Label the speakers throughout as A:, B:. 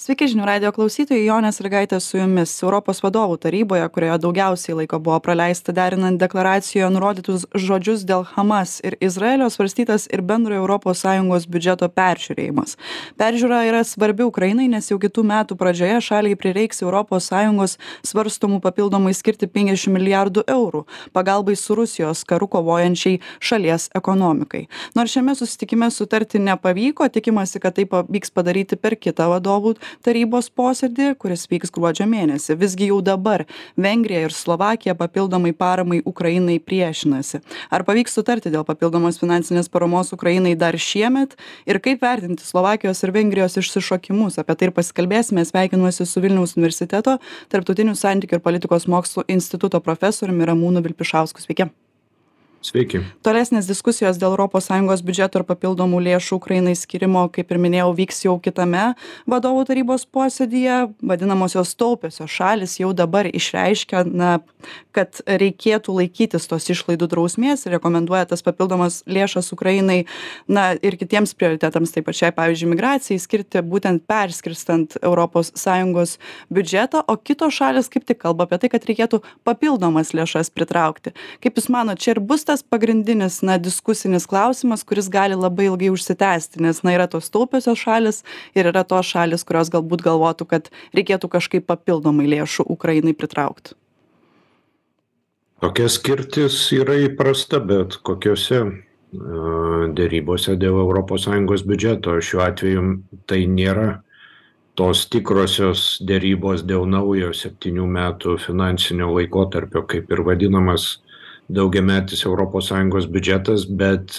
A: sveiki žinių radijo klausytojai jonė sąlygaitė su jumis. Europos vadovų taryboje kurioje daugiausiai laiko buvo praleista derinant deklaracijoje nurodytus žodžius dėl hamas ir izraelio svarstytas ir bendrojo europos sąjungos biudžeto peržiūrėjimas. Peržiūra yra svarbi ukrainai nes jau kitų metų pradžioje šaliai prireiks europos sąjungos svarstomų papildomai skirti penkiasdešim milijardų eurų pagalbai su rusijos karu kovojančiai šalies ekonomikai. Nors šiame susitikime sutarti nepavyko tikimasi kad tai pavyks padaryti per kitą vadovų tarybos posėdį kuris vyks gruodžio mėnesį. Visgi jau dabar vengrija ir slovakija papildomai paramai ukrainai priešinasi. Ar pavyks sutarti dėl papildomos finansinės paramos ukrainai dar šiemet? Ir kaip vertinti slovakijos ir vengrijos išsišokimus? Apie tai ir pasikalbėsime. Sveikinuosi su vilniaus universiteto tarptautinių santykių ir politikos mokslų instituto profesoriumi ramūnu vilpišausku. Sveiki
B: sveiki.
A: Tolesnės diskusijos dėl sąjungos biudžeto ir papildomų lėšų ukrainai skyrimo kaip ir minėjau vyks jau kitame vadovų tarybos posėdyje. Vadinamosios taupiosios šalys jau dabar išreiškia na kad reikėtų laikytis tos išlaidų drausmės ir rekomenduoja tas papildomas lėšas ukrainai na ir kitiems prioritetams tai pačiai pavyzdžiui migracijai skirti būtent perskirstant sąjungos biudžetą. O kitos šalys kaip tik kalba apie tai kad reikėtų papildomas lėšas pritraukti. Kaip jūs manot čia ir bus tas pagrindinis na diskusinis klausimas kuris gali labai ilgai užsitęsti nes na yra tos taupiosios šalys ir yra tos šalys kurios galbūt galvotų kad reikėtų kažkaip papildomai lėšų ukrainai pritraukt.
B: Tokia skirtis yra įprasta bet kokiose derybose dėl europos sąjungos biudžeto šiuo atveju tai nėra tos tikrosios derybos dėl naujo septynių metų finansinio laikotarpio kaip ir vadinamas daugiametis europos sąjungos biudžetas bet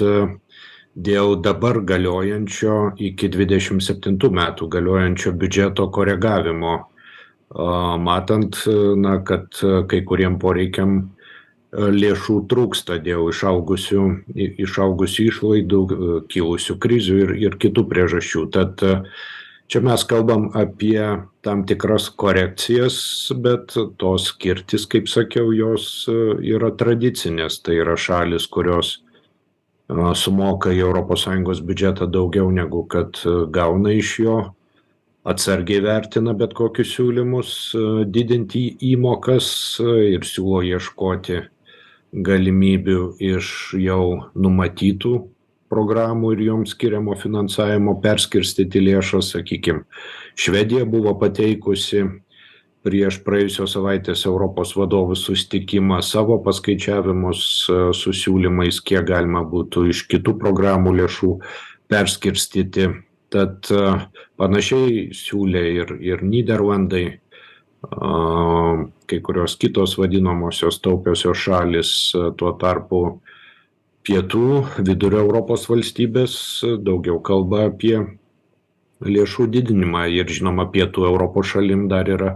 B: dėl dabar galiojančio iki dvidešim septintų metų galiojančio biudžeto koregavimo matant na kad kai kuriem poreikiam lėšų trūksta dėl išaugusių išaugusių išlaidų kilusių krizių ir ir kitų priežasčių. Tad čia mes kalbam apie tam tikras korekcijas bet tos skirtys kaip sakiau jos yra tradicinės. Tai yra šalys kurios sumoka į sąjungos biudžetą daugiau negu kad gauna iš jo atsargiai vertina bet kokius siūlymus didinti įmokas ir siūlo ieškoti galimybių iš jau numatytų programų ir joms skiriamo finansavimo perskirstyti lėšas sakykim švedija buvo pateikusi prieš praėjusios savaitės europos vadovų susitikimą savo paskaičiavimus su siūlymais kiek galima būtų iš kitų programų lėšų perskirstyti. Tad panašiai siūlė ir ir nyderlandai kai kurios kitos vadinamosios taupiosios šalys tuo tarpu pietų vidurio europos valstybės daugiau kalba apie lėšų didinimą ir žinoma pietų europos šalim dar yra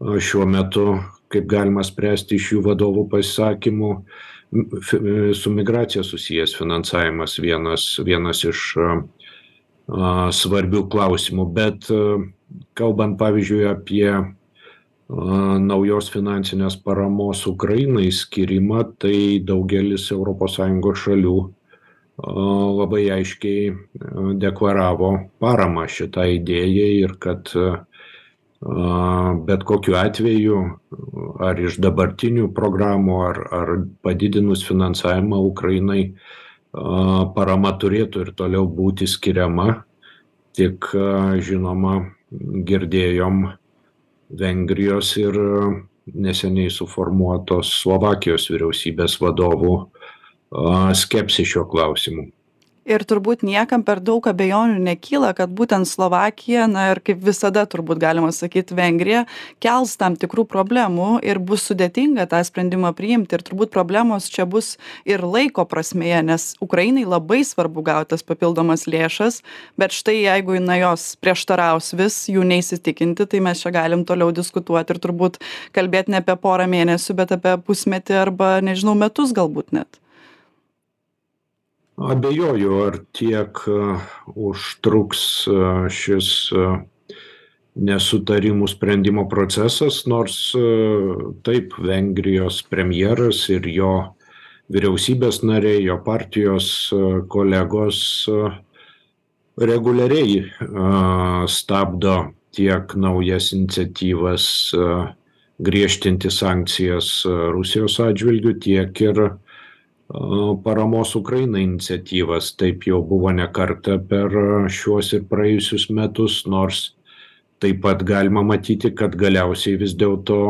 B: šiuo metu kaip galima spręsti iš jų vadovų pasisakymų su migracija susijęs finansavimas vienas vienas iš svarbių klausimų. Bet kalbant pavyzdžiui apie naujos finansinės paramos ukrainai skyrimą tai daugelis sąjungos šalių labai aiškiai deklaravo paramą šitai idėjai ir kad bet kokiu atveju ar iš dabartinių programų ar ar padidinus finansavimą ukrainai parama turėtų ir toliau būti skiriama. Tik žinoma girdėjom vengrijos ir neseniai suformuotos slovakijos vyriausybės vadovų skepsį šiuo klausimu
A: ir turbūt niekam per daug abejonių nekyla kad būtent slovakija na ir kaip visada turbūt galima sakyt vengrija kels tam tikrų problemų ir bus sudėtinga tą sprendimą priimti. Ir turbūt problemos čia bus ir laiko prasmėje nes ukrainai labai svarbu gaut tas papildomas lėšas bet štai jeigu na jos prieštaraus vis jų neis įtikinti tai mes čia galim toliau diskutuot ir turbūt kalbėt ne apie porą mėnesių bet apie pusmetį arba nežinau metus galbūt net
B: abejoju ar tiek užtruks šis nesutarimų sprendimo procesas nors taip vengrijos premjeras ir jo vyriausybės nariai jo partijos kolegos reguliariai stabdo tiek naujas iniciatyvas griežtinti sankcijas Rusijos atžvilgių, tiek ir paramos Ukrainai iniciatyvas. Taip jau buvo nekarta per šiuos ir praėjusius metus, nors taip pat galima matyti, kad galiausiai vis dėlto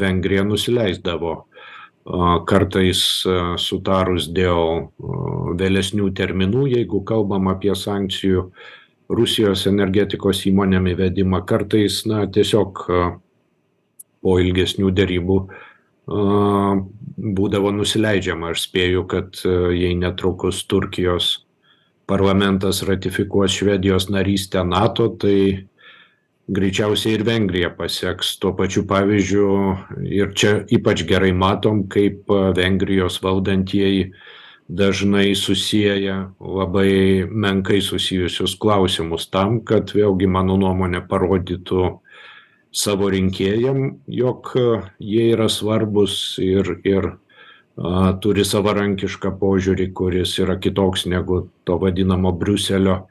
B: Vengrija nusileisdavo. Kartais sutarus dėl vėlesnių terminų, jeigu kalbam apie sankcijų Rusijos energetikos įmonėm įvedimą, kartais na, tiesiog po ilgesnių dėrybų būdavo nusileidžiama. Aš spėju, kad jei netrukus Turkijos parlamentas ratifikuos Švedijos narystę NATO, tai greičiausiai ir Vengrija pasieks tuo pačiu pavyzdžiu. Ir čia ypač gerai matom, kaip Vengrijos valdantieji dažnai susiję labai menkai susijusius klausimus tam, kad vėlgi mano nuomonė parodytų savo rinkėjam, jog jie yra svarbus ir, ir turi savarankišką požiūrį, kuris yra kitoks negu to vadinamo Briuselio.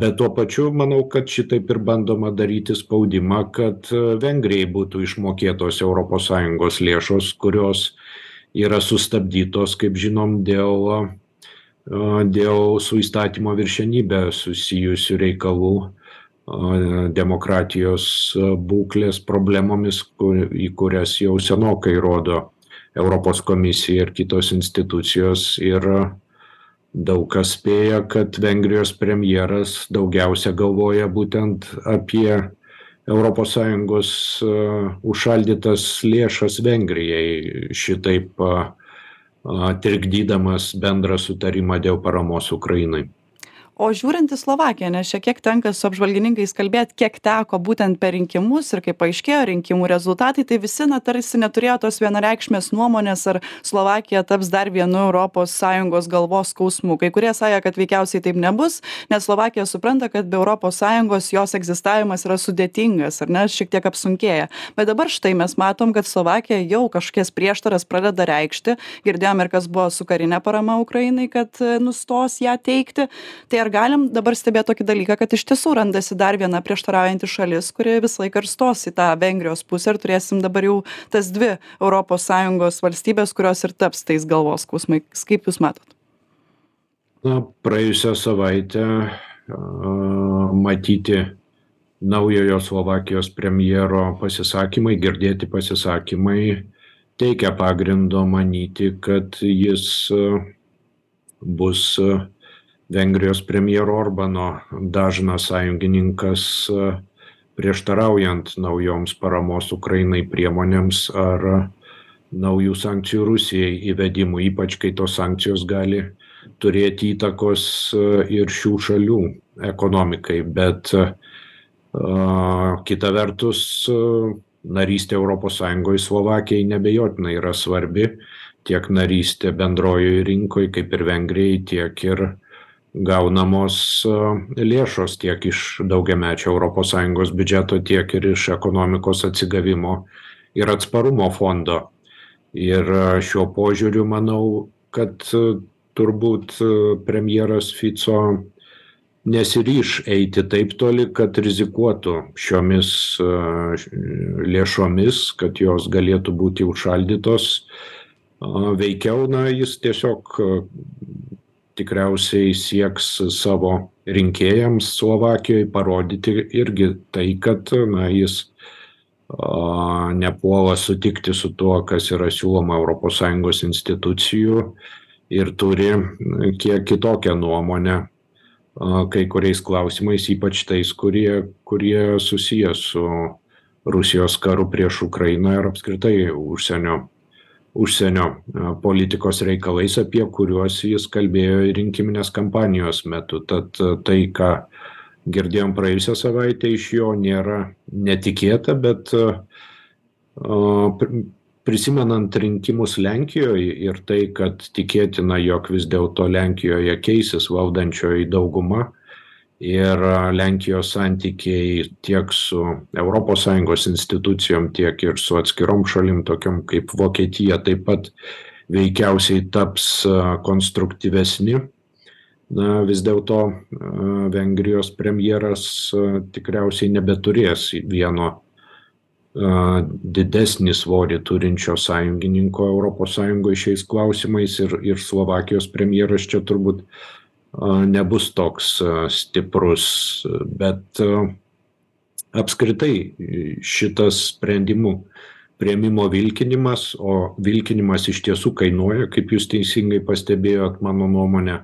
B: Bet tuo pačiu manau, kad šitaip ir bandoma daryti spaudimą, kad Vengrijai būtų išmokėtos ES lėšos, kurios yra sustabdytos, kaip žinom, dėl, dėl su įstatymo viršenybė susijusių reikalų demokratijos būklės problemomis, kur, į kurias jau senokai rodo Europos komisija ir kitos institucijos. Ir daug kas spėja, kad Vengrijos premjeras daugiausia galvoja būtent apie ES užšaldytas lėšas Vengrijai, šitaip trikdydamas bendrą sutarimą dėl paramos Ukrainai
A: o žiūrint į slovakiją nes čia kiek tenka su apžvalgininkais kalbėt kiek teko būtent per rinkimus ir kaip paaiškėjo rinkimų rezultatai tai visi na tarsi neturėjo tos vienareikšmės nuomonės ar slovakija taps dar vienu europos sąjungos galvos skausmu. Kai kurie sakė kad veikiausiai taip nebus nes slovakija supranta kad be europos sąjungos jos egzistavimas yra sudėtingas ar ne šiek tiek apsunkėja. Bet dabar štai mes matom kad slovakija jau kažkokias prieštaras pradeda reikšti. Girdėjom ir kas buvo su karine parama ukrainai kad nustos ją teikti. Tai ar galim dabar stebėt tokį dalyką kad iš tiesų randasi dar viena prieštaraujanti šalis kuri visą laiką ir stos į tą vengrijos pusę ir turėsim dabar jau tas dvi europos sąjungos valstybės kurios ir taps tais galvos skausmais kaip jūs matot?
B: Na praėjusią savaitę matyti naujojo Slovakijos premjero pasisakymai, girdėti pasisakymai teikia pagrindo manyti, kad jis bus Vengrijos premjero Orbano dažnas sąjungininkas prieštaraujant naujoms paramos Ukrainai priemonėms ar naujų sankcijų Rusijai įvedimų, ypač kai tos sankcijos gali turėti įtakos ir šių šalių ekonomikai. Bet kita vertus, narystė ES Slovakijai nebejotinai yra svarbi, tiek narystė bendrojoje rinkoje, kaip ir Vengrijai, tiek ir gaunamos lėšos tiek iš daugiamečio ES biudžeto, tiek ir iš ekonomikos atsigavimo ir atsparumo fondo. Ir šiuo požiūriu manau, kad turbūt premjeras Fico nesiryš eiti taip toli, kad rizikuotų šiomis lėšomis, kad jos galėtų būti užšaldytos. Veikiau, na, jis tiesiog tikriausiai sieks savo rinkėjams Slovakijoje parodyti irgi tai, kad na, jis a, nepuola sutikti su tuo, kas yra siūloma ES institucijų ir turi kiek kitokią nuomonę a, kai kuriais klausimais, ypač tais, kurie, kurie susiję su Rusijos karu prieš Ukrainą ir apskritai užsienio užsienio politikos reikalais, apie kuriuos jis kalbėjo rinkiminės kampanijos metu. Tad tai, ką girdėjom praėjusią savaitę iš jo, nėra netikėta, bet prisimenant rinkimus Lenkijoje ir tai, kad tikėtina, jog vis dėlto Lenkijoje keisis valdančioji dauguma, ir Lenkijos santykiai tiek su ES institucijom, tiek ir su atskirom šalim, tokiam kaip Vokietija, taip pat veikiausiai taps konstruktyvesni. na vis dėlto vengrijos premjeras tikriausiai nebeturės vieno didesnį svorį turinčio sąjungininko europos sąjungoj šiais klausimais ir ir slovakijos premjeras čia turbūt nebus toks stiprus bet apskritai šitas sprendimų priėmimo vilkinimas o vilkinimas iš tiesų kainuoja kaip jūs teisingai pastebėjot mano nuomone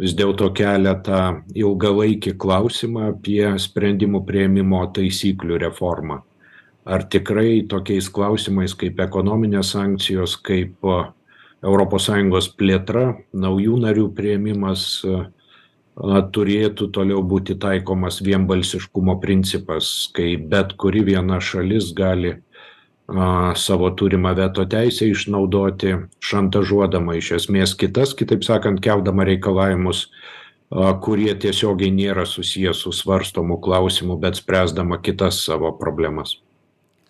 B: vis dėlto kelia tą ilgalaikį klausimą apie sprendimų priėmimo taisyklių reformą. Ar tikrai tokiais klausimais kaip ekonominės sankcijos kaip europos sąjungos plėtra naujų narių priėmimas turėtų toliau būti taikomas vienbalsiškumo principas kai bet kuri viena šalis gali savo turimą veto teisę išnaudoti šantažuodama iš esmės kitas kitaip sakant keldama reikalavimus kurie tiesiogiai nėra susiję su svarstomu klausimu bet spręsdama kitas savo problemas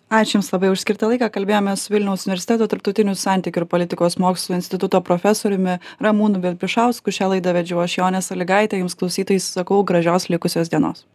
A: ačiū jums labai už skirtą laiką. Kalbėjomės su vilniaus universiteto tarptautinių santykių ir politikos mokslų instituto profesoriumi ramūnu vilpišausku. Šią laidą vedžiau aš jonė salygaitė jums klausytojai sakau gražios likusios dienos